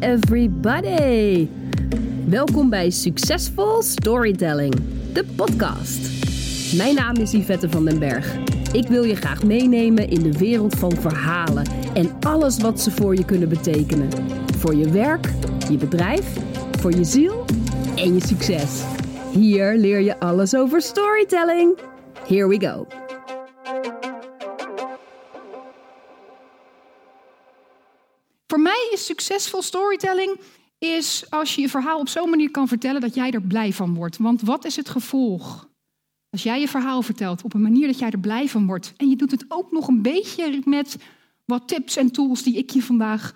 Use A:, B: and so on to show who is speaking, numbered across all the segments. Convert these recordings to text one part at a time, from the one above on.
A: everybody! Welkom bij Succesvol Storytelling, de podcast. Mijn naam is Yvette van den Berg. Ik wil je graag meenemen in de wereld van verhalen en alles wat ze voor je kunnen betekenen. Voor je werk, je bedrijf, voor je ziel en je succes. Hier leer je alles over storytelling. Here we go.
B: Voor mij is succesvol storytelling is als je je verhaal op zo'n manier kan vertellen dat jij er blij van wordt. Want wat is het gevolg? Als jij je verhaal vertelt op een manier dat jij er blij van wordt en je doet het ook nog een beetje met wat tips en tools die ik je vandaag,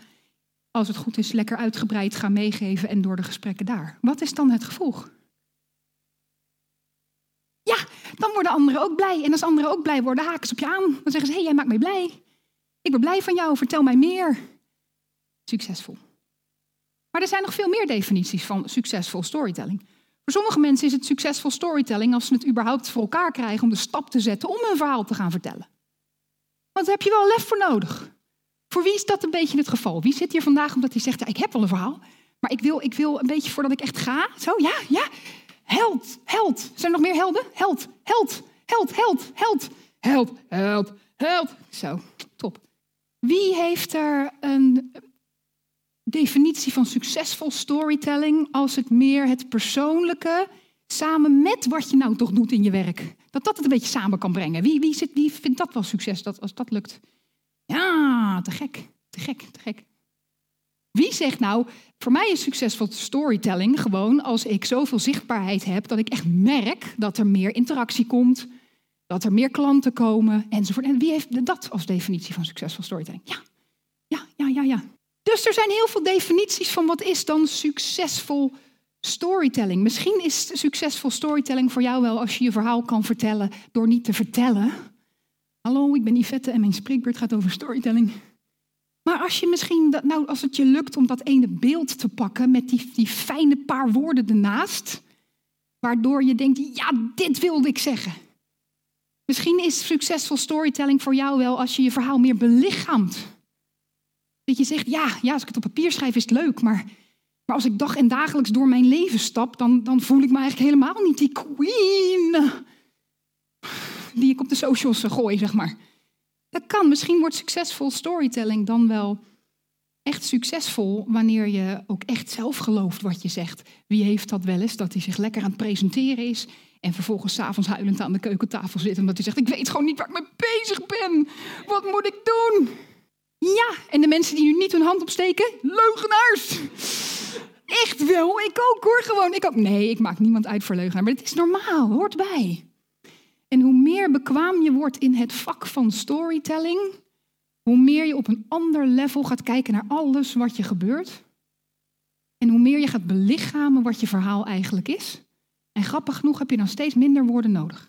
B: als het goed is, lekker uitgebreid ga meegeven en door de gesprekken daar. Wat is dan het gevolg? Ja, dan worden anderen ook blij. En als anderen ook blij worden, haken ze op je aan. Dan zeggen ze, hé, hey, jij maakt mij blij. Ik ben blij van jou, vertel mij meer. Succesvol. Maar er zijn nog veel meer definities van succesvol storytelling. Voor sommige mensen is het succesvol storytelling als ze het überhaupt voor elkaar krijgen om de stap te zetten om hun verhaal te gaan vertellen. Want daar heb je wel lef voor nodig. Voor wie is dat een beetje het geval? Wie zit hier vandaag omdat hij zegt, ik heb wel een verhaal, maar ik wil, ik wil een beetje voordat ik echt ga. Zo, ja, ja. Held, held. Zijn er nog meer helden? Held, held, held, held, held, held, held, held. Zo, top. Wie heeft er een definitie van succesvol storytelling als het meer het persoonlijke samen met wat je nou toch doet in je werk. Dat dat het een beetje samen kan brengen. Wie, wie, wie vindt dat wel succes dat, als dat lukt? Ja, te gek, te gek, te gek. Wie zegt nou, voor mij is succesvol storytelling gewoon als ik zoveel zichtbaarheid heb dat ik echt merk dat er meer interactie komt, dat er meer klanten komen enzovoort. En wie heeft dat als definitie van succesvol storytelling? Ja, ja, ja, ja, ja. Dus er zijn heel veel definities van wat is dan succesvol storytelling. Misschien is succesvol storytelling voor jou wel als je je verhaal kan vertellen door niet te vertellen. Hallo, ik ben Yvette en mijn spreekbeurt gaat over storytelling. Maar als je misschien, dat, nou, als het je lukt om dat ene beeld te pakken met die, die fijne paar woorden ernaast, waardoor je denkt, ja, dit wilde ik zeggen. Misschien is succesvol storytelling voor jou wel als je je verhaal meer belichaamt. Dat je zegt, ja, ja, als ik het op papier schrijf is het leuk, maar, maar als ik dag en dagelijks door mijn leven stap, dan, dan voel ik me eigenlijk helemaal niet die queen die ik op de socials gooi, zeg maar. Dat kan. Misschien wordt succesvol storytelling dan wel echt succesvol wanneer je ook echt zelf gelooft wat je zegt. Wie heeft dat wel eens, dat hij zich lekker aan het presenteren is en vervolgens s'avonds huilend aan de keukentafel zit omdat hij zegt, ik weet gewoon niet waar ik mee bezig ben. Wat moet ik doen? En de mensen die nu niet hun hand opsteken, leugenaars. Echt wel, ik ook hoor, gewoon. Ik ook. Nee, ik maak niemand uit voor leugenaar, maar het is normaal, hoort bij. En hoe meer bekwaam je wordt in het vak van storytelling, hoe meer je op een ander level gaat kijken naar alles wat je gebeurt. En hoe meer je gaat belichamen wat je verhaal eigenlijk is. En grappig genoeg heb je dan steeds minder woorden nodig.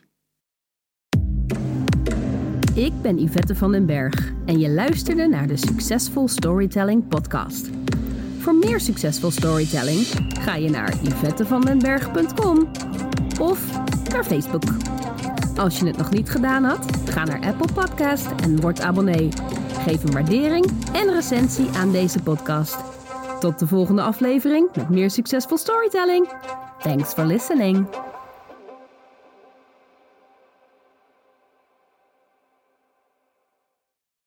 A: Ik ben Yvette van den Berg en je luisterde naar de Succesvol Storytelling podcast. Voor meer succesvol storytelling ga je naar yvettevandenberg.com of naar Facebook. Als je het nog niet gedaan had, ga naar Apple Podcast en word abonnee. Geef een waardering en recensie aan deze podcast. Tot de volgende aflevering met meer succesvol storytelling. Thanks for listening.